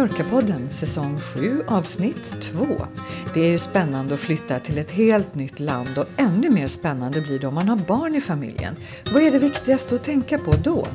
Mallorca-podden säsong 7 avsnitt 2. Det är ju spännande att flytta till ett helt nytt land och ännu mer spännande blir det om man har barn i familjen. Vad är det viktigaste att tänka på då?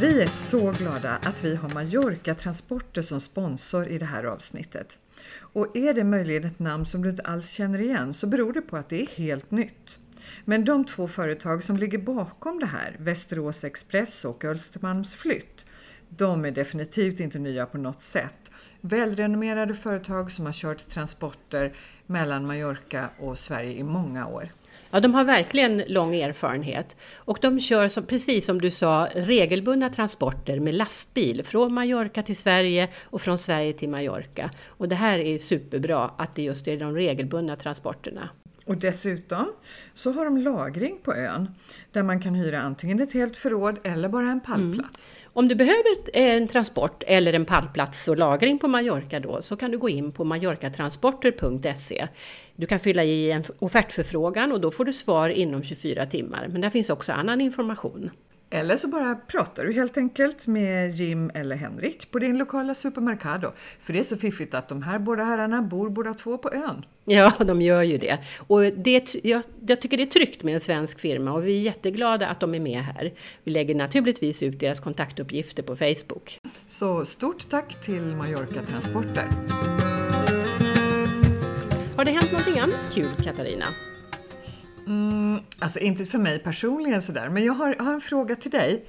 Vi är så glada att vi har Mallorca Transporter som sponsor i det här avsnittet. Och är det möjligen ett namn som du inte alls känner igen så beror det på att det är helt nytt. Men de två företag som ligger bakom det här, Västerås Express och Östermalms Flytt, de är definitivt inte nya på något sätt. Välrenommerade företag som har kört transporter mellan Mallorca och Sverige i många år. Ja, de har verkligen lång erfarenhet och de kör, som, precis som du sa, regelbundna transporter med lastbil från Mallorca till Sverige och från Sverige till Mallorca. Och det här är superbra att det just är de regelbundna transporterna. Och dessutom så har de lagring på ön där man kan hyra antingen ett helt förråd eller bara en pallplats. Mm. Om du behöver eh, en transport eller en pallplats och lagring på Mallorca då så kan du gå in på mallorcatransporter.se. Du kan fylla i en offertförfrågan och då får du svar inom 24 timmar. Men där finns också annan information. Eller så bara pratar du helt enkelt med Jim eller Henrik på din lokala supermercado. För det är så fiffigt att de här båda herrarna bor båda två på ön. Ja, de gör ju det. Och det, jag, jag, tycker det är tryggt med en svensk firma och vi är jätteglada att de är med här. Vi lägger naturligtvis ut deras kontaktuppgifter på Facebook. Så stort tack till Mallorca Transporter. Har det hänt någonting annat kul, Katarina? Mm, alltså inte för mig personligen sådär, men jag har, har en fråga till dig.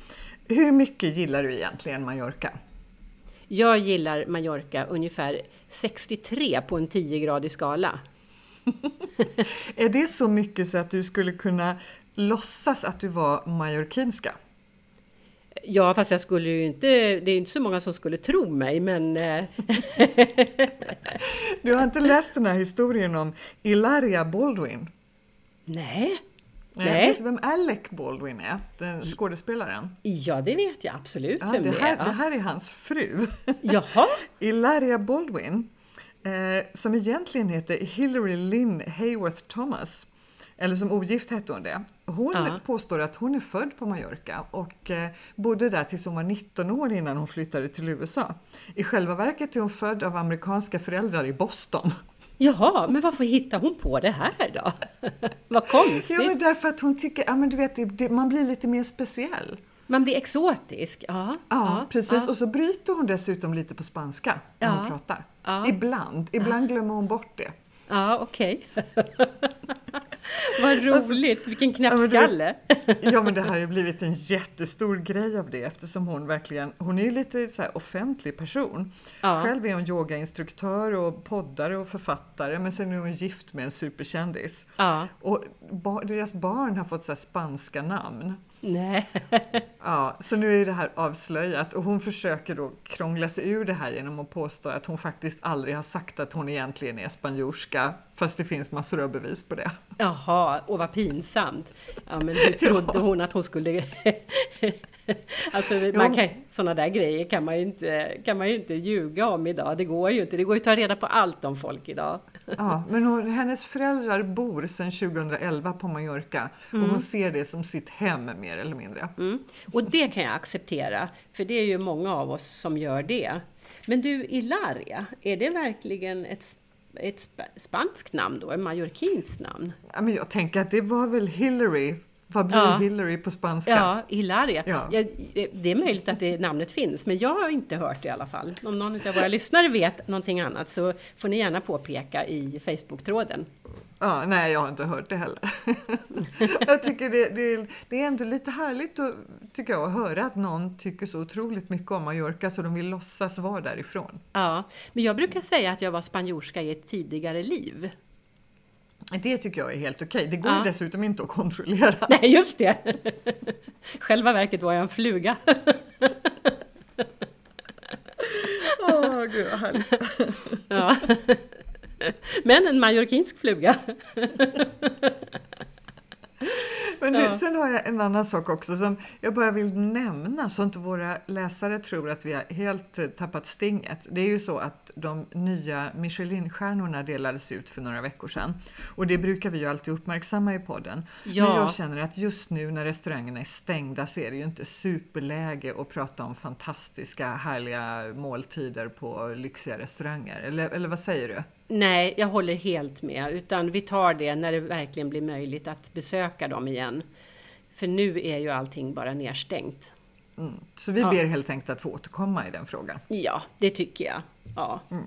Hur mycket gillar du egentligen Mallorca? Jag gillar Mallorca ungefär 63 på en 10-gradig skala. är det så mycket så att du skulle kunna låtsas att du var mallorquinska? Ja, fast jag skulle ju inte, det är inte så många som skulle tro mig, men... Eh, du har inte läst den här historien om Ilaria Baldwin? Nej. Nej. Vet du vem Alec Baldwin är? Den skådespelaren? Ja, det vet jag absolut ja, vem det, här, är. Det här är hans fru. Jaha? Ilaria Baldwin, eh, som egentligen heter Hillary Lynn Hayworth Thomas. Eller som ogift hette hon det. Hon ja. påstår att hon är född på Mallorca och eh, bodde där tills hon var 19 år innan hon flyttade till USA. I själva verket är hon född av amerikanska föräldrar i Boston. Jaha, men varför hittar hon på det här då? Vad konstigt! Ja, men därför att hon tycker, ja men du vet, det, man blir lite mer speciell. Man blir exotisk, ja. Ja, ja precis. Ja. Och så bryter hon dessutom lite på spanska när ja. hon pratar. Ibland, ibland glömmer hon bort det. Ja, okej. Okay. Vad alltså, roligt, alltså, vilken knäppskalle! Ja, ja men det har ju blivit en jättestor grej av det eftersom hon verkligen, hon är ju lite så offentlig person. Ja. Själv är hon yogainstruktör och poddare och författare men sen är hon gift med en superkändis. Ja. Och deras barn har fått så spanska namn. Nej. Ja, så nu är det här avslöjat och hon försöker då krångla sig ur det här genom att påstå att hon faktiskt aldrig har sagt att hon egentligen är spanjorska fast det finns massor av bevis på det. Jaha, och vad pinsamt! Ja, men hur trodde ja. hon att hon skulle... alltså, man kan, sådana där grejer kan man, ju inte, kan man ju inte ljuga om idag. Det går ju inte. Det går ju att ta reda på allt om folk idag. Ja, men hon, hennes föräldrar bor sedan 2011 på Mallorca mm. och hon ser det som sitt hem mer eller mindre. Mm. Och det kan jag acceptera, för det är ju många av oss som gör det. Men du, Ilaria, är det verkligen ett ett spanskt namn då, en mallorquinskt namn? Ja, men jag tänker att det var väl Hillary vad blir ja. Hillary på spanska? Ja, Hilaria. Ja. ja. det är möjligt att det namnet finns, men jag har inte hört det i alla fall. Om någon av våra lyssnare vet någonting annat så får ni gärna påpeka i Facebook-tråden. Ja, nej, jag har inte hört det heller. jag tycker det, det, det, är ändå lite härligt att, tycker jag, att höra att någon tycker så otroligt mycket om Mallorca så de vill låtsas vara därifrån. Ja, men jag brukar säga att jag var spanjorska i ett tidigare liv. Det tycker jag är helt okej. Det går ja. dessutom inte att kontrollera. Nej, just det! Själva verket var jag en fluga. Åh, oh, gud vad härligt. ja. Men en mallorquinsk fluga. Men ja. sen har jag en annan sak också som jag bara vill nämna så inte våra läsare tror att vi har helt eh, tappat stinget. Det är ju så att de nya Michelinstjärnorna delades ut för några veckor sedan och det brukar vi ju alltid uppmärksamma i podden. Ja. Men jag känner att just nu när restaurangerna är stängda så är det ju inte superläge att prata om fantastiska härliga måltider på lyxiga restauranger. Eller, eller vad säger du? Nej, jag håller helt med. Utan vi tar det när det verkligen blir möjligt att besöka dem igen. För nu är ju allting bara nedstängt. Mm. Så vi ber ja. helt enkelt att få återkomma i den frågan. Ja, det tycker jag. Ja. Mm.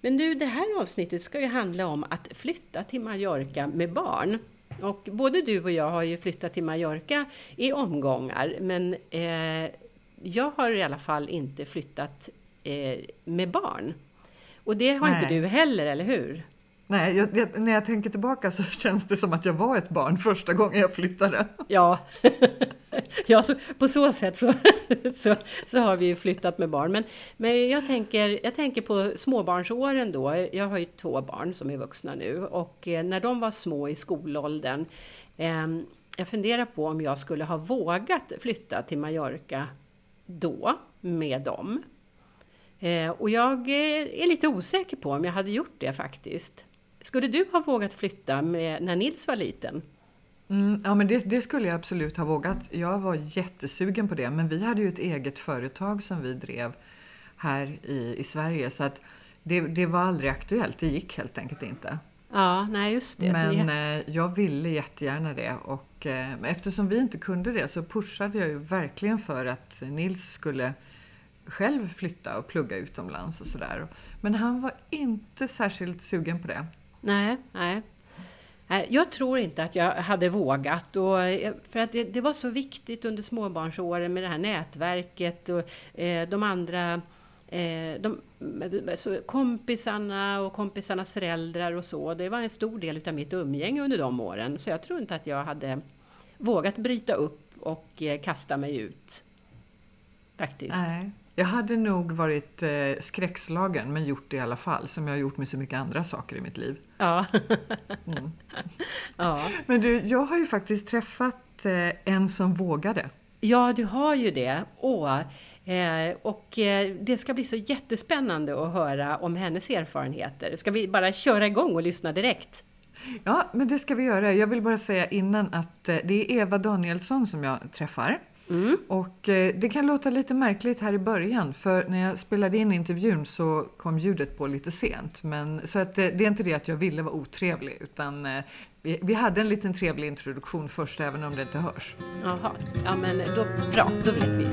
Men nu, det här avsnittet ska ju handla om att flytta till Mallorca med barn. Och både du och jag har ju flyttat till Mallorca i omgångar, men eh, jag har i alla fall inte flyttat eh, med barn. Och det har Nej. inte du heller, eller hur? Nej, jag, jag, när jag tänker tillbaka så känns det som att jag var ett barn första gången jag flyttade. Ja, ja så, på så sätt så, så, så, har vi ju flyttat med barn. Men, men jag, tänker, jag tänker på småbarnsåren då. Jag har ju två barn som är vuxna nu och eh, när de var små i skolåldern eh, jag funderar på om jag skulle ha vågat flytta till Mallorca då med dem. Eh, och jag eh, är lite osäker på om jag hade gjort det faktiskt. Skulle du ha vågat flytta med, när Nils var liten? Mm, ja, men det, det, skulle jag absolut ha vågat. Jag var jättesugen på det, men vi hade ju ett eget företag som vi drev här i, i Sverige så att det, det var aldrig aktuellt. Det gick helt enkelt inte. Ja, nej just det. Men jag... Eh, jag ville jättegärna det och eh, eftersom vi inte kunde det så pushade jag ju verkligen för att Nils skulle själv flytta och plugga utomlands och sådär. Men han var inte särskilt sugen på det. Nej, nej. Jag tror inte att jag hade vågat. Och, för att det, det var så viktigt under småbarnsåren med det här nätverket och eh, de andra eh, de, kompisarna och kompisarnas föräldrar och så. Det var en stor del av mitt umgänge under de åren. Så jag tror inte att jag hade vågat bryta upp och eh, kasta mig ut. Faktiskt. Nej. Jag hade nog varit eh, skräckslagen men gjort det i alla fall som jag har gjort med så mycket andra saker i mitt liv. Ja. mm. ja. Men du, jag har ju faktiskt träffat eh, en som vågade. Ja, du har ju det. Åh, eh, och eh, det ska bli så jättespännande att höra om hennes erfarenheter. Ska vi bara köra igång och lyssna direkt? Ja, men det ska vi göra. Jag vill bara säga innan att eh, det är Eva Danielsson som jag träffar. Mm. Och eh, det kan låta lite märkligt här i början för när jag spelade in intervjun så kom ljudet på lite sent. Men, så att, eh, det är inte det att jag ville vara otrevlig utan eh, vi, vi, hade en liten trevlig introduktion först även om det inte hörs. Jaha, ja men då, bra, då vet vi.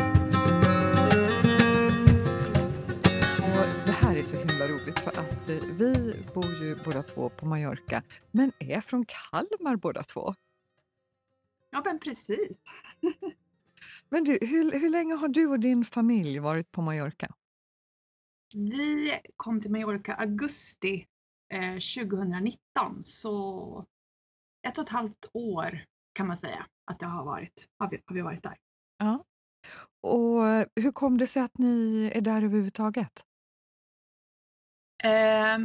Och det här är så himla roligt för att vi bor ju båda två på Mallorca men är från Kalmar båda två. Ja men precis. Men du, hur, hur länge har du och din familj varit på Mallorca? Vi kom till Mallorca augusti eh, 2019 så ett och ett halvt år kan man säga att det har varit, har vi, har vi varit där. Ja. Och hur kom det sig att ni är där överhuvudtaget? Eh,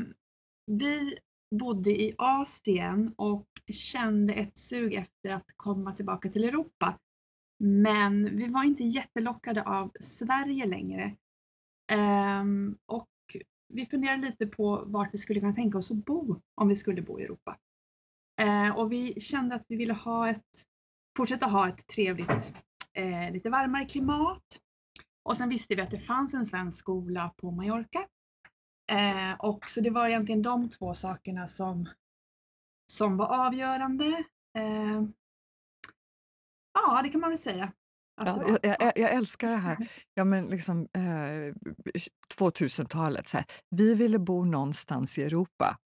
vi bodde i Asien och kände ett sug efter att komma tillbaka till Europa. Men vi var inte jättelockade av Sverige längre. Um, och vi funderade lite på vart vi skulle kunna tänka oss att bo om vi skulle bo i Europa. Uh, och vi kände att vi ville ha ett, fortsätta ha ett trevligt, uh, lite varmare klimat. Och sen visste vi att det fanns en svensk skola på Mallorca. Uh, och så det var egentligen de två sakerna som, som var avgörande. Ja, det kan man väl säga. Ja, jag, jag, jag, älskar det här. Ja, men liksom, eh, 2000-talet, så här. vi ville bo någonstans i Europa.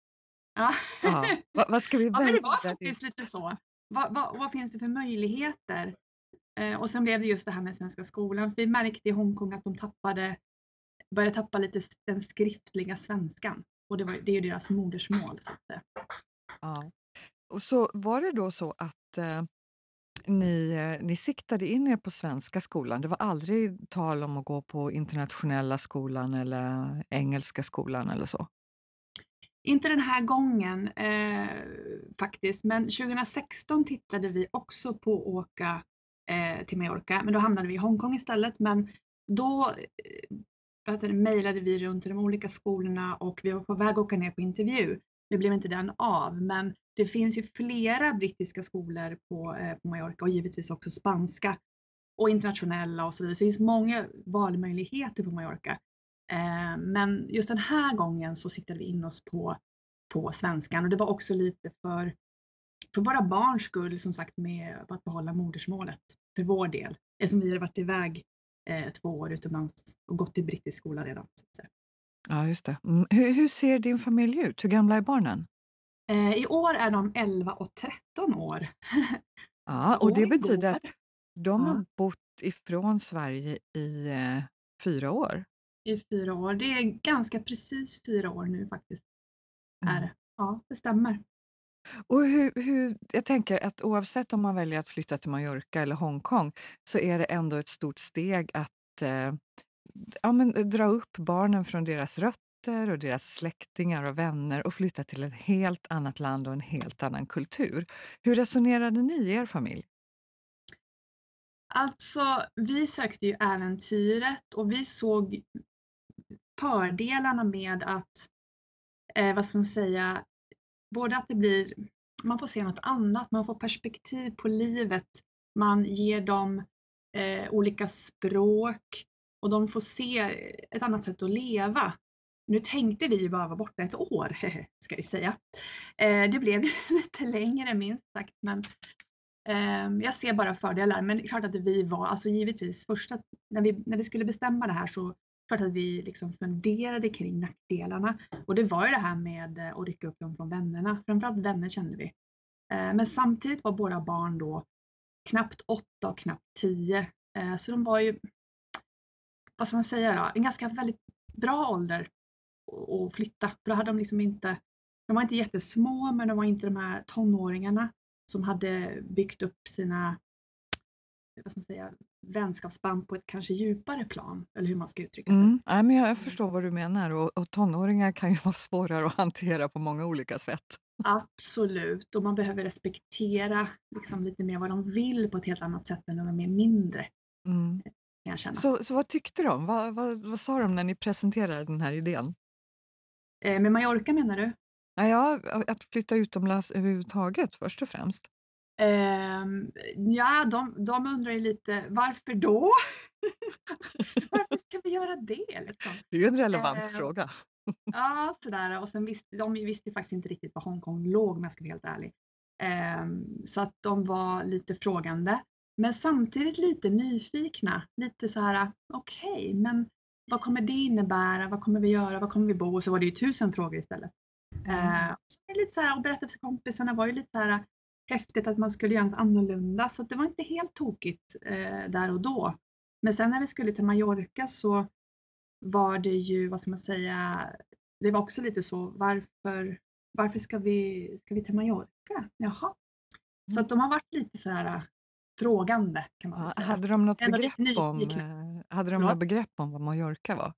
Ja. ja. Vad, vad, ska vi välja? Ja, det var faktiskt lite så. Vad, vad, vad finns det för möjligheter? Eh, och sen blev det just det här med Svenska skolan. Vi märkte i Hongkong att de tappade, började tappa lite den skriftliga svenskan. Och det, var, det är ju deras modersmål. Så att, ja. Och så var det då så att eh, ni, eh, ni siktade in er på svenska skolan. Det var aldrig tal om att gå på internationella skolan eller engelska skolan eller så? Inte den här gången eh, faktiskt, men 2016 tittade vi också på att åka eh, till Mallorca, men då hamnade vi i Hongkong istället. Men då eh, mejlade vi runt till de olika skolorna och vi var på väg att åka ner på intervju. Nu blev inte den av, men det finns ju flera brittiska skolor på, eh, på Mallorca och givetvis också spanska och internationella och så vidare. Så det finns många valmöjligheter på Mallorca. Eh, men just den här gången så siktade vi in oss på, på svenskan och det var också lite för, för våra barns skull som sagt med att behålla modersmålet för vår del. Eftersom vi hade varit iväg eh, två år utomlands och gått i brittisk skola redan. Så Ja, just det. Mm. Hur, hur, ser din familj ut? Hur gamla är barnen? Eh, I år är de 11 och 13 år. Ja, och det betyder att de ja. har bott ifrån Sverige i eh, fyra år. I fyra år. Det är ganska precis fyra år nu faktiskt. Mm. Är. Ja, det stämmer. Och hur, hur, jag tänker att oavsett om man väljer att flytta till Mallorca eller Hongkong så är det ändå ett stort steg att eh, ja, men, dra upp barnen från deras rötter och deras släktingar och vänner och flytta till ett helt annat land och en helt annan kultur. Hur resonerade ni i er familj? Alltså, vi sökte ju äventyret och vi såg fördelarna med att, eh, vad ska man säga, både att det blir, man får se något annat, man får perspektiv på livet, man ger dem eh, olika språk och de får se ett annat sätt att leva. Nu tänkte vi bara vara borta ett år, ska jag säga. Eh, det blev lite längre minst sagt, men ehm, jag ser bara fördelar, men det är klart att vi var, alltså givetvis första, när vi, när vi skulle bestämma det här så klart att vi liksom funderade kring nackdelarna. Och det var ju det här med eh, att rycka upp dem från vännerna, framförallt vänner kände vi. Eh, men samtidigt var våra barn då knappt åtta och knappt tio. Ehm, så de var ju, vad ska man säga då, en ganska väldigt bra ålder att flytta. För då hade de liksom inte, de var inte jättesmå men de var inte de här tonåringarna som hade byggt upp sina vad ska man säga, vänskapsband på ett kanske djupare plan, eller hur man ska uttrycka sig. Mm. Ja, men jag förstår vad du menar och, och tonåringar kan ju vara svårare att hantera på många olika sätt. Absolut, och man behöver respektera liksom lite mer vad de vill på ett helt annat sätt än när de är mindre. Mm. Jag. Så, så vad tyckte de? Vad, vad, vad sa de när ni presenterade den här idén? Eh, med Mallorca menar du? Ja, att flytta utomlands överhuvudtaget först och främst. Um, ja, de, de undrar ju lite varför då? varför ska vi göra det? Liksom? Det är ju en relevant uh, fråga. ja, sådär. Och sen visste de visste faktiskt inte riktigt var Hongkong låg om jag ska vara helt ärlig. Um, så att de var lite frågande. Men samtidigt lite nyfikna. Lite så här, okej, okay, men vad kommer det innebära? Vad kommer vi göra? Var kommer vi bo? Och så var det ju tusen frågor istället. Mm. Eh, lite så här, och berätta för kompisarna var ju lite så här häftigt att man skulle göra något annorlunda så det var inte helt tokigt eh, där och då. Men sen när vi skulle till Mallorca så var det ju, vad ska man säga, det var också lite så varför, varför ska vi, ska vi till Mallorca? Jaha. Så att de har varit lite så här frågande kan man säga. Hade de något begrepp om, eh, hade de något begrepp om vad Mallorca var?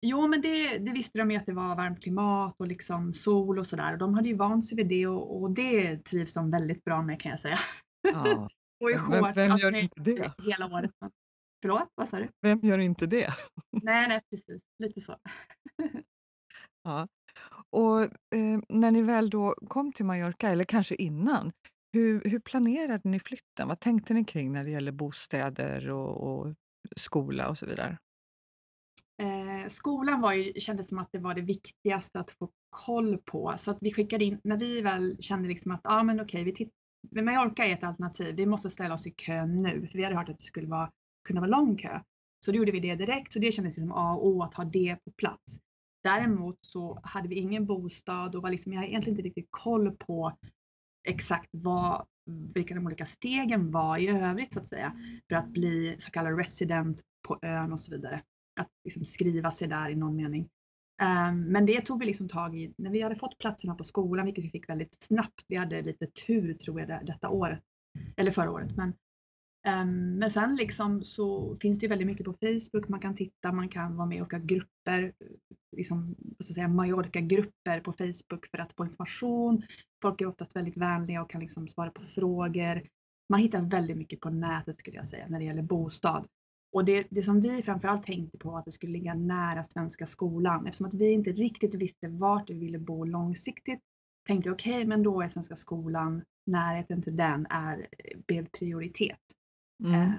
Jo, men det, det, visste de ju att det var varmt klimat och liksom sol och sådär. De hade ju vant sig vid det och, och, det trivs de väldigt bra med kan jag säga. Ja. och i shorts, vem gör inte det? Hela året. Förlåt, vad sa du? Vem gör inte det? nej, nej, precis. Lite så. ja. Och eh, när ni väl då kom till Mallorca, eller kanske innan, hur, hur planerade ni flytten? Vad tänkte ni kring när det gäller bostäder och, och skola och så vidare? Eh, skolan var ju, kändes som att det var det viktigaste att få koll på. Så att vi skickade in, när vi väl kände liksom att, ja ah, men okej, vi Mallorca är ett alternativ, vi måste ställa oss i kö nu. För vi hade hört att det skulle vara, kunna vara lång kö. Så då gjorde vi det direkt, så det kändes som A och O att ha det på plats. Däremot så hade vi ingen bostad och var liksom, jag hade egentligen inte riktigt koll på exakt vad, vilka de olika stegen var i övrigt så att säga för att bli så kallad resident på ön och så vidare att liksom skriva sig där i någon mening. Ehm, men det tog vi liksom tag i när vi hade fått platserna på skolan, vilket vi fick väldigt snabbt. Vi hade lite tur tror jag detta året, eller förra året. Men Um, men sen liksom så finns det ju väldigt mycket på Facebook. Man kan titta, man kan vara med i olika grupper, liksom, vad ska jag säga, Mallorca-grupper på Facebook för att få information. Folk är oftast väldigt vänliga och kan liksom svara på frågor. Man hittar väldigt mycket på nätet skulle jag säga när det gäller bostad. Och det, det som vi framförallt tänkte på var att det skulle ligga nära Svenska skolan. Eftersom att vi inte riktigt visste vart vi ville bo långsiktigt tänkte okej, okay, men då är Svenska skolan, närheten till den är, eh, blev prioritet. Mm. Eh,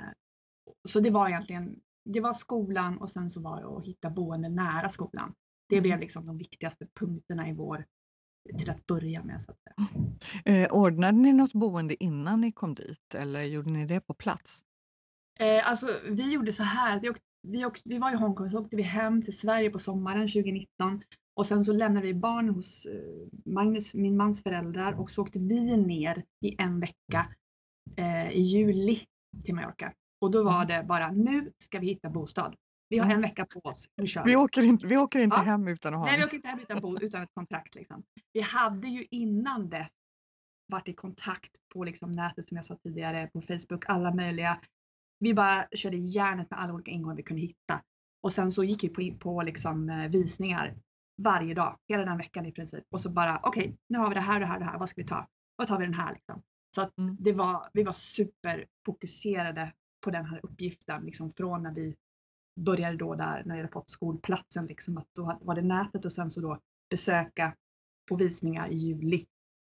så det var egentligen, det var skolan och sen så var det att hitta boende nära skolan. Det mm. blev liksom de viktigaste punkterna i vår, till att börja med. Så att säga. Eh, ordnade ni något boende innan ni kom dit eller gjorde ni det på plats? Eh, alltså vi gjorde så här, vi, åkte, vi, åkte, vi var i Hongkong så åkte vi hem till Sverige på sommaren 2019 och sen så lämnade vi barnen hos eh, Magnus, min mans föräldrar och så åkte vi ner i en vecka eh, i juli till Mallorca. Och då var mm. det bara, nu ska vi hitta bostad. Vi har en mm. vecka på oss, nu kör vi. Vi åker inte, vi åker inte ja. hem utan att ha Nej, vi åker inte hem utan, utan ett kontrakt. Liksom. Vi hade ju innan dess varit i kontakt på liksom nätet som jag sa tidigare, på Facebook, alla möjliga. Vi bara körde järnet med alla olika ingångar vi kunde hitta. Och sen så gick vi på, på liksom, eh, visningar varje dag, hela den veckan i princip. Och så bara, okej, okay, nu har vi det här, det här, det här, vad ska vi ta? Vad tar vi den här? Liksom. Så att mm. det var, vi var superfokuserade på den här uppgiften liksom från när vi började då där när vi hade fått skolplatsen. Liksom, att då var det nätet och sen så då besöka på visningar i juli.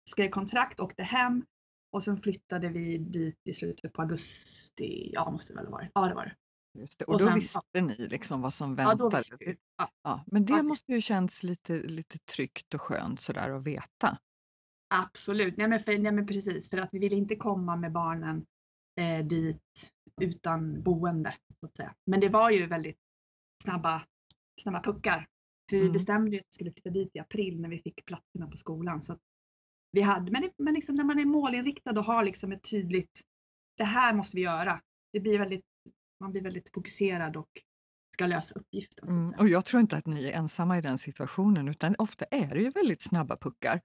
Skrev kontrakt, åkte hem och sen flyttade vi dit i slutet på augusti. Ja, måste det väl ha varit. Ja, det var det. Det. Och, och då sen, visste ja. ni liksom vad som väntade? Ja, ja. ja. Men det måste ju känts lite, lite tryggt och skönt sådär att veta. Absolut, nej men, för, nej men precis för att vi ville inte komma med barnen eh, dit utan boende. Så att säga. Men det var ju väldigt snabba, snabba puckar. För vi mm. bestämde att vi skulle flytta dit i april när vi fick platserna på skolan. Så vi hade, men men liksom när man är målinriktad och har liksom ett tydligt, det här måste vi göra. Det blir väldigt, man blir väldigt fokuserad och ska lösa uppgiften. Mm, och jag tror inte att ni är ensamma i den situationen utan ofta är det ju väldigt snabba puckar.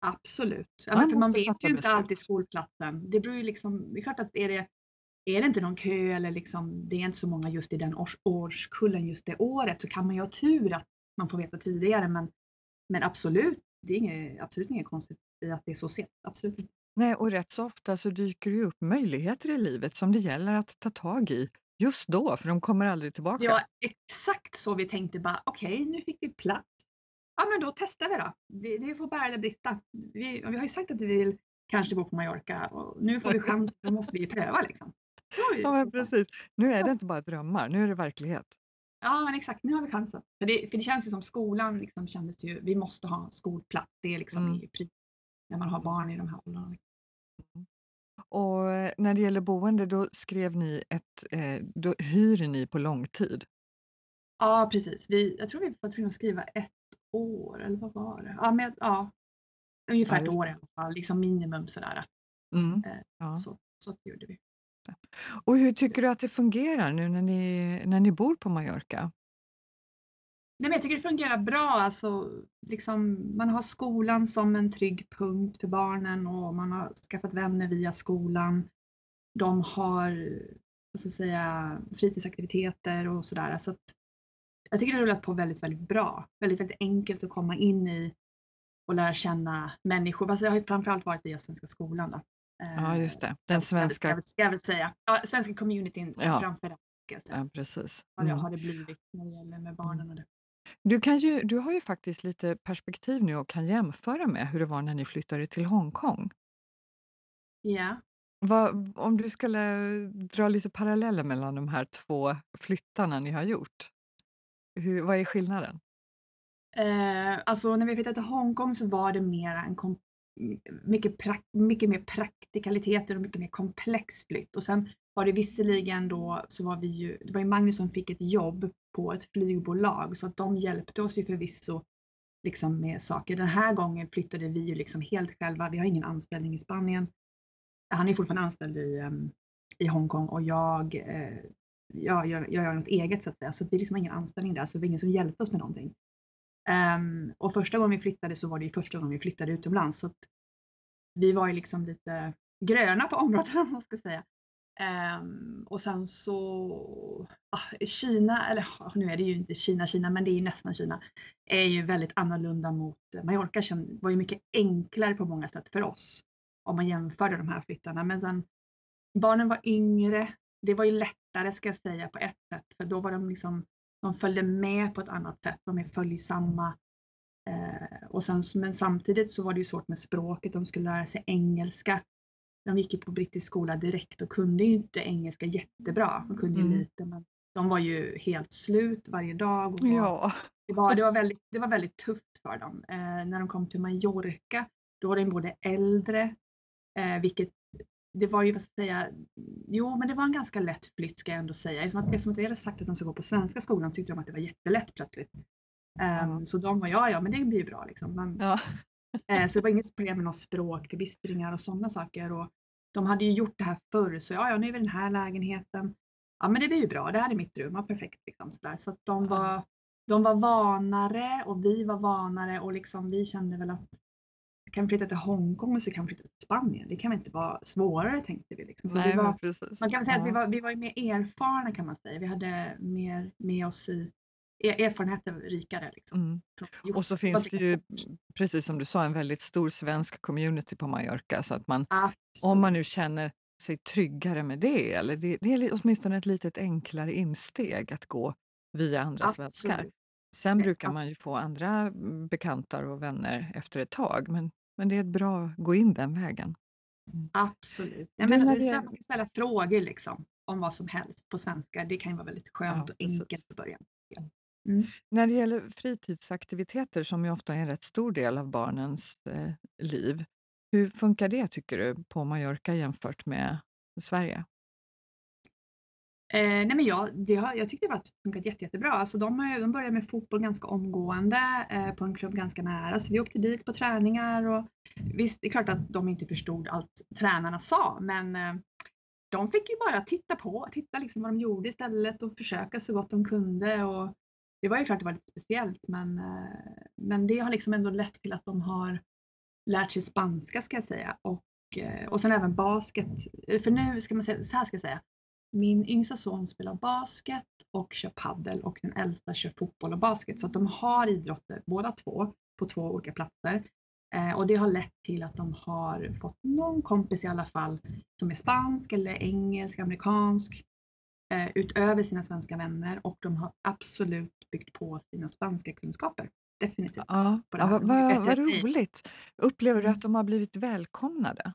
Absolut. Ja, man, för man vet ju inte alltid skolplatsen. Det beror ju liksom, det är klart att är det, är det inte någon kö eller liksom, det är inte så många just i den års, årskullen just det året så kan man ju ha tur att man får veta tidigare. Men, men absolut, det är inget, absolut inget konstigt i att det är så sent. Absolut inte. Nej, och rätt så ofta så dyker det upp möjligheter i livet som det gäller att ta tag i just då, för de kommer aldrig tillbaka. Ja, exakt så vi tänkte bara, okej, okay, nu fick vi plats ja men då testar vi då. Det, det får bära eller brista. Vi, vi har ju sagt att vi vill kanske bo på Mallorca och nu får vi chans, då måste vi pröva liksom. Ja men precis. Nu är det inte bara drömmar, nu är det verklighet. Ja men exakt, nu har vi chansen. För det, för det känns ju som skolan liksom kändes ju, vi måste ha skolplats. Det är liksom mm. i, när man har barn i de här åldrarna. Mm. Och eh, när det gäller boende, då skrev ni ett, eh, då hyr ni på långtid? Ja precis, vi, jag tror vi var tvungna att skriva ett år eller vad var det? Ja, men, ja ungefär ett år i alla fall, liksom minimum sådär. Mm. Eh, ja. Så, så gjorde vi. Och hur tycker du att det fungerar nu när ni, när ni bor på Mallorca? Nej, men jag tycker det fungerar bra. Alltså, liksom, man har skolan som en trygg punkt för barnen och man har skaffat vänner via skolan. De har vad ska jag säga, fritidsaktiviteter och sådär. Så att jag tycker det rullat på väldigt, väldigt bra. Väldigt, väldigt enkelt att komma in i och lära känna människor. Alltså jag har ju framförallt varit via Svenska skolan. Då. Ja, just det. Den svenska... Ska jag väl säga. Ja, svenska communityn ja. framför Ja, precis. Vad mm. har det blivit när det gäller med barnen och det. Du, kan ju, du har ju faktiskt lite perspektiv nu och kan jämföra med hur det var när ni flyttade till Hongkong. Ja. Vad, om du skulle dra lite paralleller mellan de här två flyttarna ni har gjort. Hur, vad är skillnaden? Eh, alltså när vi flyttade till Hongkong så var det mera en kom, mycket, prak, mycket mer praktikaliteter och mycket mer komplex flytt. Och sen var det visserligen då så var vi ju, det var ju Magnus som fick ett jobb på ett flygbolag så att de hjälpte oss ju förvisso liksom med saker. Den här gången flyttade vi ju liksom helt själva. Vi har ingen anställning i Spanien. Han är fortfarande anställd i, ehm, i Hongkong och jag eh, jag gör, jag gör något eget så att säga. Så det är liksom ingen anställning där, så det var ingen som hjälpte oss med någonting. Um, och första gången vi flyttade så var det första gången vi flyttade utomlands. Så vi var ju liksom lite gröna på området om man ska säga. Um, och sen så ah, Kina, eller nu är det ju inte Kina, Kina, men det är nästan Kina, är ju väldigt annorlunda mot Mallorca. Det var ju mycket enklare på många sätt för oss om man jämförde de här flyttarna. Men sen barnen var yngre. Det var ju lättare ska jag säga på ett sätt, för då var de liksom, de följde med på ett annat sätt. De är följsamma. Eh, och sen, men samtidigt så var det ju svårt med språket. De skulle lära sig engelska de gick ju på brittisk skola direkt och kunde ju inte engelska jättebra. De kunde ju mm. lite men de var ju helt slut varje dag. Och ja. det, var, det, var väldigt, det var väldigt tufft för dem. Eh, när de kom till Mallorca då var de både äldre, eh, vilket det var ju vad ska jag säga, jo men det var en ganska lätt flytt ska jag ändå säga. Eftersom att, eftersom att vi hade sagt att de skulle gå på svenska skolan tyckte de att det var jättelätt plötsligt. Um, så de var ja ja men det blir bra liksom. Men, ja. Eh, så det var inget problem med något språkförbistringar och sådana saker. Och de hade ju gjort det här förr så ja, ja nu är vi i den här lägenheten. Ja men det blir ju bra, det här är mitt rum, ja, perfekt. Liksom, så där. så att de, var, de var vanare och vi var vanare och liksom, vi kände väl att kan vi flytta till Hongkong och så kan vi flytta till Spanien. Det kan väl inte vara svårare tänkte vi. Liksom. Så Nej, vi var, man kan säga att vi var, vi var mer erfarna kan man säga. Vi hade mer med oss i erfarenheter rikare. Liksom. Mm. Och så finns det ju, precis som du sa, en väldigt stor svensk community på Mallorca. Så att man, om man nu känner sig tryggare med det, eller det, det är åtminstone ett litet enklare insteg att gå via andra Absolut. svenskar. Sen brukar man ju få andra bekantar och vänner efter ett tag, men, men det är bra att gå in den vägen. Mm. Absolut. Jag menar, det... Man kan ställa frågor liksom, om vad som helst på svenska. Det kan ju vara väldigt skönt ja, och enkelt i början. Mm. När det gäller fritidsaktiviteter som ju ofta är en rätt stor del av barnens eh, liv, hur funkar det tycker du på Mallorca jämfört med Sverige? Eh, nej men jag, det har, jag tyckte det har funkat jätte, jättebra. Alltså de, har, de började med fotboll ganska omgående eh, på en klubb ganska nära. Så vi åkte dit på träningar och visst, det är klart att de inte förstod allt tränarna sa men eh, de fick ju bara titta på, titta liksom vad de gjorde istället och försöka så gott de kunde. Och det var ju klart det var lite speciellt men, eh, men det har liksom ändå lett till att de har lärt sig spanska ska jag säga och, eh, och sen även basket. För nu ska man säga, så här ska jag säga. Min yngsta son spelar basket och kör paddel och den äldsta kör fotboll och basket så att de har idrotter båda två på två olika platser. Eh, och det har lett till att de har fått någon kompis i alla fall som är spansk eller engelsk, amerikansk eh, utöver sina svenska vänner och de har absolut byggt på sina spanska kunskaper. Definitivt. Ja, ja vad, vad, vad roligt! Upplever du att de har blivit välkomnade?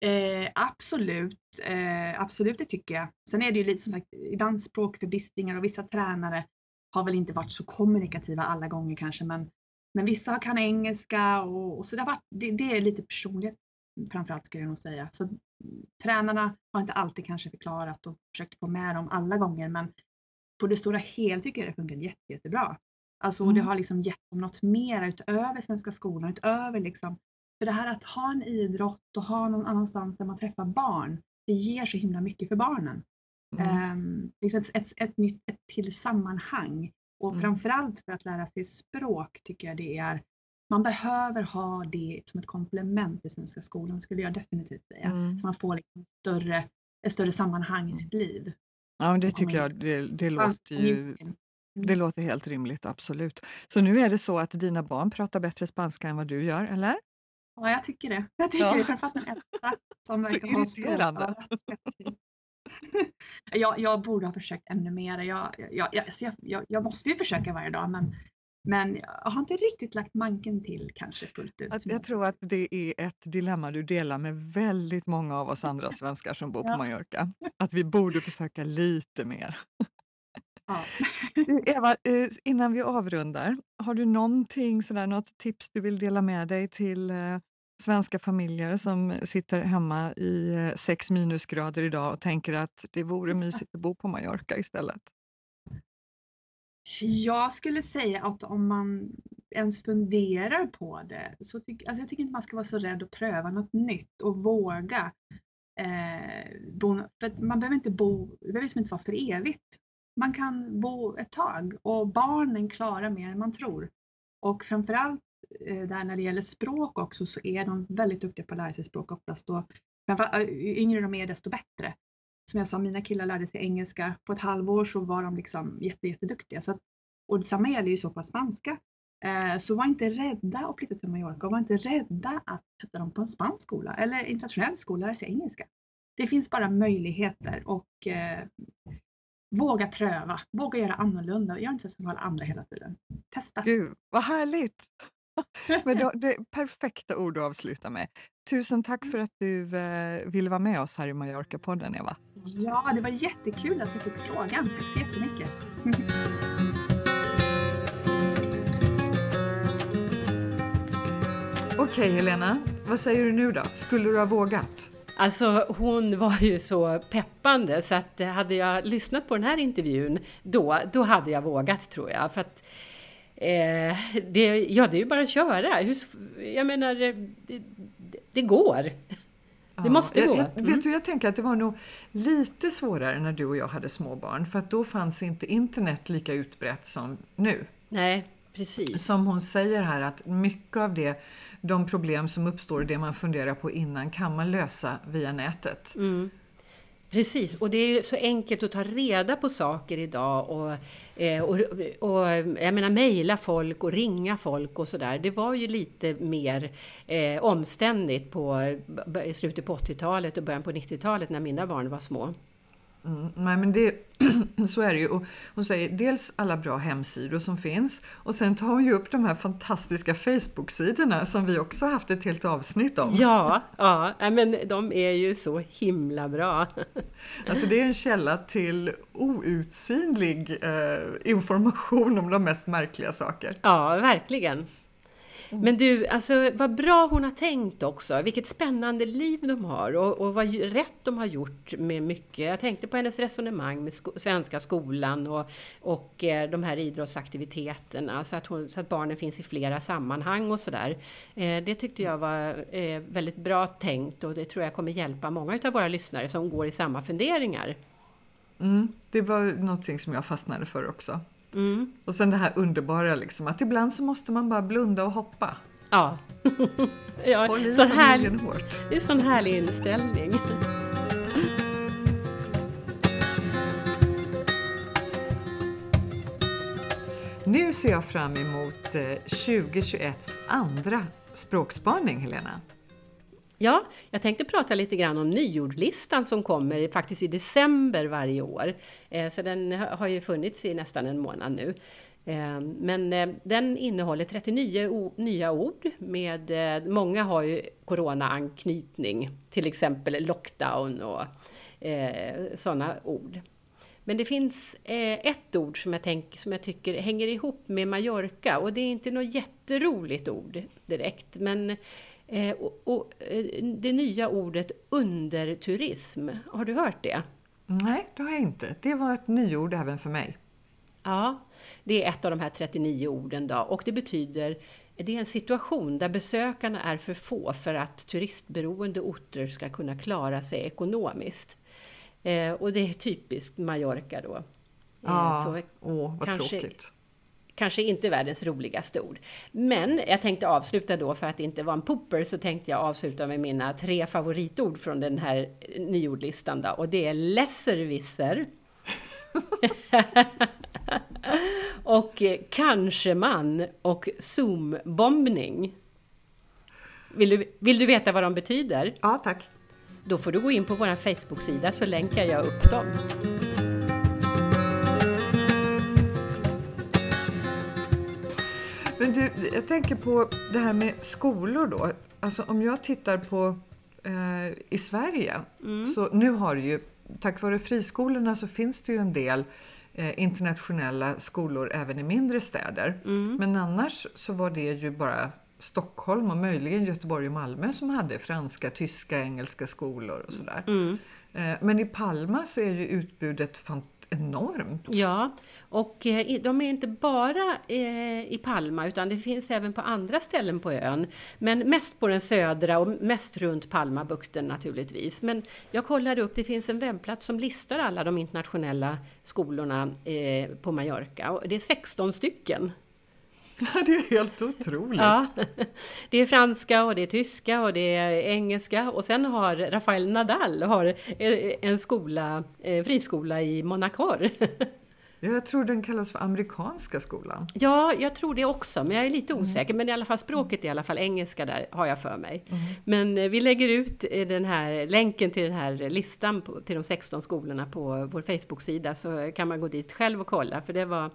Eh, absolut, eh, absolut det tycker jag. Sen är det ju lite som sagt ibland språkförbistringar och vissa tränare har väl inte varit så kommunikativa alla gånger kanske men, men vissa kan engelska och, och så det, har varit, det, det är lite personligt framförallt skulle jag nog säga. Så, tränarna har inte alltid kanske förklarat och försökt få med dem alla gånger men på det stora hela tycker jag det funkar jätte, jättebra. Alltså mm. det har liksom gett dem något mer utöver Svenska skolan, utöver liksom för det här att ha en idrott och ha någon annanstans där man träffar barn, det ger så himla mycket för barnen. Mm. Um, liksom ett, ett, ett, nytt, ett till sammanhang och mm. framförallt för att lära sig språk tycker jag det är man behöver ha det som ett komplement i svenska skolan skulle jag definitivt säga. Mm. Så man får liksom större, ett större sammanhang i mm. sitt liv. Ja, det tycker jag det, det låter ju det låter helt rimligt, absolut. Så nu är det så att dina barn pratar bättre spanska än vad du gör, eller? Ja, jag tycker det. Jag tycker ja. det, framförallt den äldsta som verkar ha irriterande. jag, jag borde ha försökt ännu mer. Jag, jag, jag, jag, jag måste ju försöka varje dag men men jag har inte riktigt lagt manken till kanske fullt ut. Jag tror att det är ett dilemma du delar med väldigt många av oss andra svenskar som bor på Mallorca. Att vi borde försöka lite mer. Ja. Eva, eh, innan vi avrundar, har du någonting, sådär, något tips du vill dela med dig till eh, svenska familjer som sitter hemma i eh, sex minusgrader idag och tänker att det vore mysigt att bo på Mallorca istället? Jag skulle säga att om man ens funderar på det så tycker alltså jag tycker inte man ska vara så rädd att pröva något nytt och våga. Eh, bo, för man behöver inte bo, det behöver liksom inte vara för evigt. Man kan bo ett tag och barnen klarar mer än man tror. Och framförallt Eh, där när det gäller språk också så är de väldigt duktiga på att lära sig språk oftast. då. Eh, ju yngre de är desto bättre. Som jag sa, mina killar lärde sig engelska. På ett halvår så var de liksom jätte, jätteduktiga. Så att, och detsamma gäller ju så på spanska. Eh, så var inte rädda att flytta till Mallorca och var inte rädda att sätta dem på en spansk skola eller internationell skola och lära sig engelska. Det finns bara möjligheter och eh, våga pröva, våga göra annorlunda. Gör inte som alla andra hela tiden. Testa! Gud, vad härligt! Men då, det är perfekta ord att avsluta med. Tusen tack för att du eh, ville vara med oss här i Mallorca-podden, Eva. Ja, det var jättekul att jag fick frågan. Tack så jättemycket! Okej Helena, vad säger du nu då? Skulle du ha vågat? Alltså hon var ju så peppande så att hade jag lyssnat på den här intervjun då, då hade jag vågat tror jag. För att, eh, det, ja, det är ju bara att köra. Hur, jag menar, det, det går. Det måste gå. Jag, jag, mm. vet du, jag tänker att det var nog lite svårare när du och jag hade små barn för att då fanns inte internet lika utbrett som nu. Nej, precis. Som hon säger här att mycket av det de problem som uppstår, det man funderar på innan, kan man lösa via nätet. Mm. Precis, och det är så enkelt att ta reda på saker idag och, eh, och, och jag menar mejla folk och ringa folk och sådär. Det var ju lite mer eh, omständigt på slutet på 80-talet och början på 90-talet när mina barn var små. Mm, nej men det, så är det ju. Och hon säger dels alla bra hemsidor som finns och sen tar hon ju upp de här fantastiska Facebook-sidorna som vi också haft ett helt avsnitt om. Ja, ja men de är ju så himla bra. Alltså det är en källa till outsinlig eh, information om de mest märkliga saker. Ja, verkligen. Mm. Men du, alltså vad bra hon har tänkt också. Vilket spännande liv de har och, och vad rätt de har gjort med mycket. Jag tänkte på hennes resonemang med sko svenska skolan och, och eh, de här idrottsaktiviteterna så att, hon, så att barnen finns i flera sammanhang och sådär. Eh, det tyckte jag var eh, väldigt bra tänkt och det tror jag kommer hjälpa många av våra lyssnare som går i samma funderingar. Mm, det var någonting som jag fastnade för också. Mm. Och sen det här underbara liksom, att ibland så måste man bara blunda och hoppa. Ja. ja Håll i sån härlig, hårt. Det är sån härlig inställning. Nu ser jag fram emot 2021s eh, andra språkspaning, Helena. Ja, jag tänkte prata lite grann om nyordlistan som kommer faktiskt i december varje år. Eh, så den har ju funnits i nästan en månad nu. Ehm, men eh, den innehåller 39 nya ord med, eh, många har ju corona-anknytning, till exempel lockdown och sådana ord. Men det finns ett ord som jag, tänk, som jag tycker hänger ihop med Mallorca och det är inte något jätteroligt ord direkt men Eh, och, och, eh, det nya ordet underturism, har du hört det? Nej, det har jag inte. Det var ett nyord även för mig. Ja, det är ett av de här 39 orden då och det betyder det är en situation där besökarna är för få för att turistberoende orter ska kunna klara sig ekonomiskt. Eh, och det är typiskt Mallorca då. Eh, ja, så åh, vad kanske, tråkigt kanske inte världens roligaste ord. Men jag tänkte avsluta då, för att det inte var en pooper, så tänkte jag avsluta med mina tre favoritord från den här nyordlistan då. Och det är lesservisser. och eh, kanske man och zoombombning. Vill du, vill du veta vad de betyder? Ja, tack. Då får du gå in på vår Facebook-sida så länkar jag upp dem. Men du, jag tänker på det här med skolor då. Alltså om jag tittar på eh, i Sverige, mm. så nu har det ju, tack vare friskolorna så finns det ju en del eh, internationella skolor även i mindre städer. Mm. Men annars så var det ju bara Stockholm och möjligen Göteborg och Malmö som hade franska, tyska, engelska skolor och sådär. Mm. Eh, men i Palma så är ju utbudet fantastiskt enormt. Ja, och eh, de är inte bara eh, i Palma utan det finns även på andra ställen på ön. Men mest på den södra och mest runt Palmabukten naturligtvis. Men jag kollade upp, det finns en webbplats som listar alla de internationella skolorna eh, på Mallorca och det är 16 stycken. Ja, det är helt otroligt. Ja, det är franska och det är tyska och det är engelska och sen har Rafael Nadal har en skola, en friskola i Monaco. Jag tror den kallas för amerikanska skolan. Ja, jag tror det också, men jag är lite osäker. Men i alla fall språket är i alla fall engelska där, har jag för mig. Mm. Men eh, vi lägger ut eh, den här länken till den här listan på, till de 16 skolorna på vår Facebook-sida så kan man gå dit själv och kolla. För det var, eh,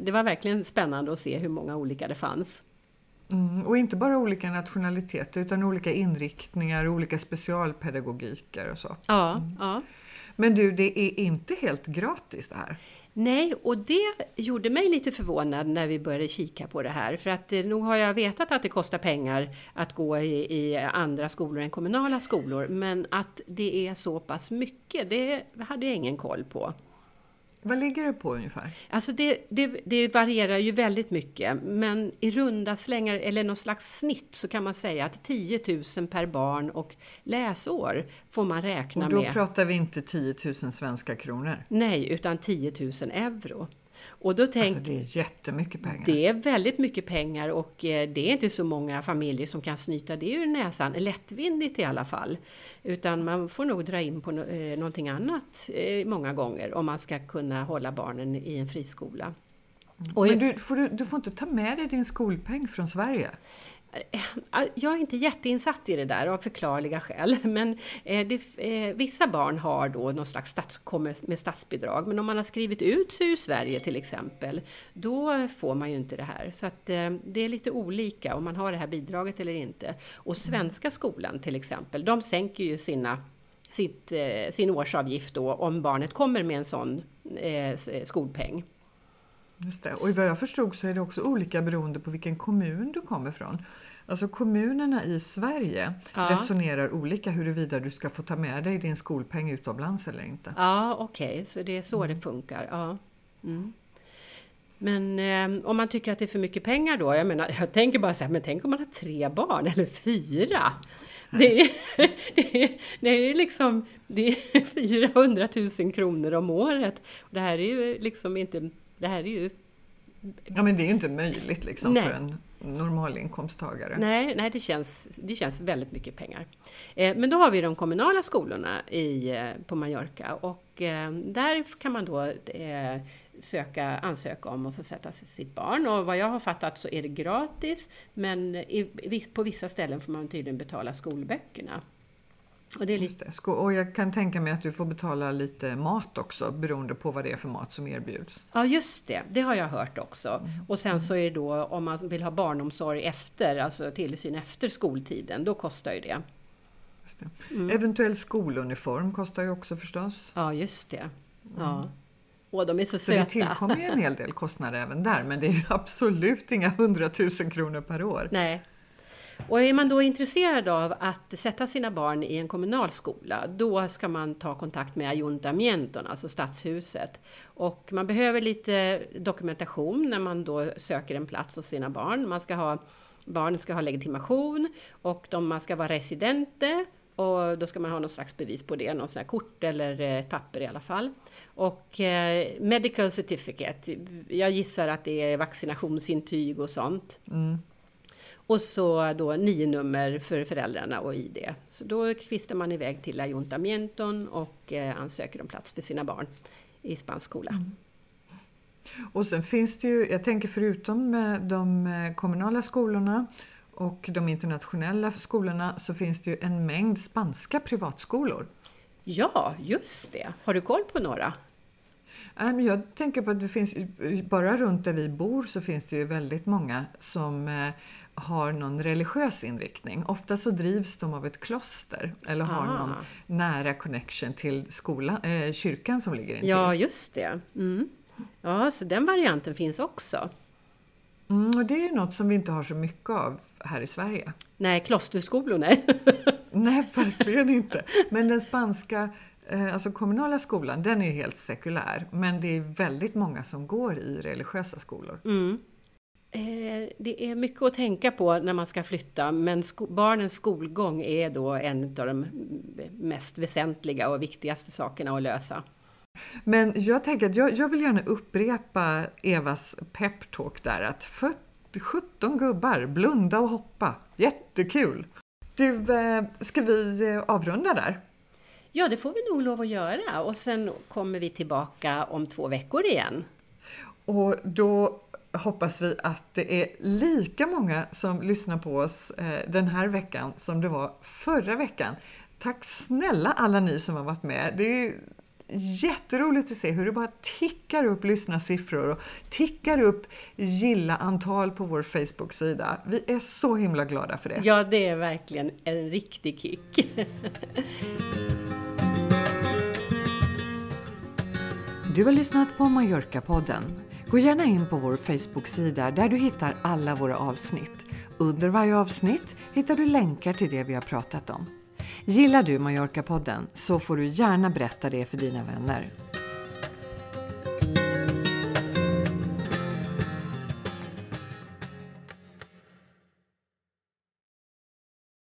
det var verkligen spännande att se hur många olika det fanns. Mm, och inte bara olika nationaliteter utan olika inriktningar och olika specialpedagogiker och så. Ja, mm. ja. Men du, det är inte helt gratis det här? Nej, och det gjorde mig lite förvånad när vi började kika på det här. För att eh, nog har jag vetat att det kostar pengar att gå i, i, andra skolor än kommunala skolor. Men att det är så pass mycket, det hade jag ingen koll på. Vad ligger det på ungefär? Alltså det, det, det, varierar ju väldigt mycket, men i runda slängar eller någon slags snitt så kan man säga att 10 000 per barn och läsår får man räkna med. Och då med. pratar vi inte 10 000 svenska kronor? Nej, utan 10 000 euro. Och då tänk, alltså det är jättemycket pengar. Det är väldigt mycket pengar och eh, det är inte så många familjer som kan snyta det ur näsan, lättvindigt i alla fall. Utan man får nog dra in på eh, någonting annat eh, många gånger om man ska kunna hålla barnen i en friskola. Mm. Men du får, du, du får inte ta med dig din skolpeng från Sverige? Eh, jag är inte jätteinsatt i det där av förklarliga skäl, men eh, det, eh, vissa barn har då någon slags stats, kommer med statsbidrag, men om man har skrivit ut sig ur Sverige till exempel, då får man ju inte det här. Så att, det är lite olika om man har det här bidraget eller inte. Och Svenska skolan till exempel, de sänker ju sina sitt, sin årsavgift då om barnet kommer med en sån eh, skolpeng. Just det. Och vad jag förstod så är det också olika beroende på vilken kommun du kommer från. Alltså kommunerna i Sverige ja. resonerar olika huruvida du ska få ta med dig din skolpeng utomlands eller inte. Ja, okej, okay. så det är så mm. det funkar. Ja. Mm. Men eh, om man tycker att det är för mycket pengar då? Jag menar, jag tänker bara så här, men tänk om man har tre barn eller fyra? Det är, det, är, det är liksom det är 400 000 kronor om året. Det här är ju liksom inte det här är ju... Ja men det är ju inte möjligt liksom nej. för en normalinkomsttagare. Nej, nej det, känns, det känns väldigt mycket pengar. Eh, men då har vi de kommunala skolorna i, eh, på Mallorca och eh, där kan man då eh, söka, ansöka om att få sätta sitt barn. Och vad jag har fattat så är det gratis, men i, på vissa ställen får man tydligen betala skolböckerna. Och, det är lite... det. och jag kan tänka mig att du får betala lite mat också beroende på vad det är för mat som erbjuds. Ja just det, det har jag hört också. Mm. Och sen så är det då om man vill ha barnomsorg efter, alltså tillsyn efter skoltiden, då kostar ju det. det. Mm. Eventuell skoluniform kostar ju också förstås. Ja just det. Ja. Mm. Och de är så, så söta. det tillkommer ju en hel del kostnader även där men det är ju absolut inga hundratusen kronor per år. Nej, och är man då intresserad av att sätta sina barn i en kommunal skola, då ska man ta kontakt med Ayuntamienton, alltså stadshuset. Och man behöver lite dokumentation när man då söker en plats hos sina barn. Man ska ha, barnen ska ha legitimation och de, man ska vara residente och då ska man ha någon slags bevis på det, någon sån här kort eller eh, papper i alla fall. Och eh, medical certificate, jag gissar att det är vaccinationsintyg och sånt. Mm. Och så då nio nummer för föräldrarna och ID. Så då kvistar man iväg till Ayuntamienton och eh, ansöker om plats för sina barn i spansk skola. Mm. Och sen finns det ju, jag tänker förutom de eh, kommunala skolorna och de internationella skolorna så finns det ju en mängd spanska privatskolor. Ja, just det. Har du koll på några? Jag tänker på att det finns, bara runt där vi bor så finns det ju väldigt många som eh, har någon religiös inriktning. Ofta så drivs de av ett kloster eller har ah. någon nära connection till skolan, eh, kyrkan som ligger intill. Ja, just det. Mm. Ja, så den varianten finns också. Mm, och det är något som vi inte har så mycket av här i Sverige. Nej, klosterskolor nej. nej, verkligen inte. Men den spanska eh, alltså kommunala skolan, den är helt sekulär. Men det är väldigt många som går i religiösa skolor. Mm. Eh, det är mycket att tänka på när man ska flytta, men sko barnens skolgång är då en av de mest väsentliga och viktigaste sakerna att lösa. Men jag tänker att jag, jag vill gärna upprepa Evas peptalk där att 17 gubbar, blunda och hoppa. Jättekul! Du, eh, ska vi eh, avrunda där? Ja, det får vi nog lov att göra och sen kommer vi tillbaka om två veckor igen. Och då hoppas vi att det är lika många som lyssnar på oss eh, den här veckan som det var förra veckan. Tack snälla alla ni som har varit med. Det är jätteroligt att se hur det bara tickar upp lyssnarsiffror och tickar upp gilla-antal på vår Facebook-sida. Vi är så himla glada för det. Ja, det är verkligen en riktig kick. Du har lyssnat på Mallorca-podden. Gå gärna in på vår Facebook-sida där du hittar alla våra avsnitt. Under varje avsnitt hittar du länkar till det vi har pratat om. Gillar du Mallorca-podden så får du gärna berätta det för dina vänner.